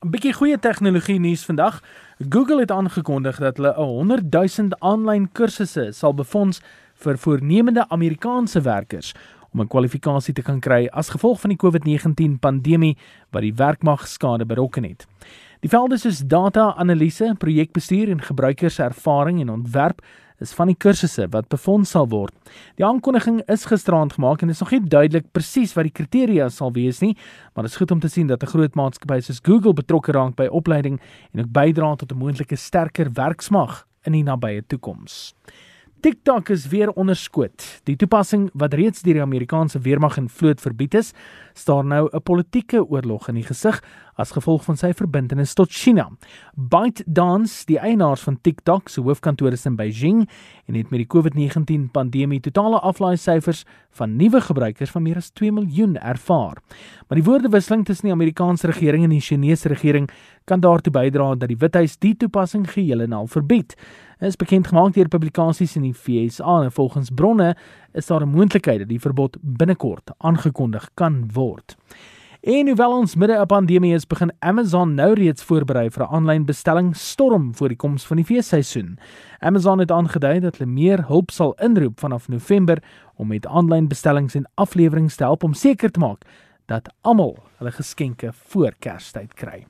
'n Bietjie goeie tegnologie nuus vandag. Google het aangekondig dat hulle 'n 100 000 aanlyn kursusse sal befonds vir voornemende Amerikaanse werkers om 'n kwalifikasie te kan kry as gevolg van die COVID-19 pandemie wat die werkmag skade berokken het. Die velde soos data-analise, projekbestuur en gebruikerservaring en ontwerp is van die kursusse wat befonds sal word. Die aankondiging is gisteraand gemaak en dit is nog nie duidelik presies wat die kriteria sal wees nie, maar dit is goed om te sien dat 'n groot maatskappy soos Google betrokke raak by opleiding en ook bydra tot 'n moontlike sterker werksmag in die nabye toekoms. TikTok is weer onderskoot. Die toepassing wat reeds deur die Amerikaanse weermag en vloot verbied is, staar nou 'n politieke oorlog in die gesig as gevolg van sy verbintenis tot China. ByteDance, die eienaars van TikTok se hoofkantoor is in Beijing en het met die COVID-19 pandemie totale aflaaisyfers van nuwe gebruikers van meer as 2 miljoen ervaar. Maar die woordewisseling tussen die Amerikaanse regering en die Chinese regering kan daartoe bydra dat die Withuis die toepassing geheel en al verbied. Dit is bekend gemaak deur publikasies in die FSA en volgens bronne is daar 'n moontlikheid dat die verbod binnekort aangekondig kan word. En hoewel ons midde 'n pandemie is, begin Amazon nou reeds voorberei vir 'n aanlyn bestelling storm voor die koms van die feesseisoen. Amazon het aangedui dat hulle meer hulp sal inroep vanaf November om met aanlyn bestellings en afleweringe te help om seker te maak dat almal hulle geskenke voor Kerstyd kry.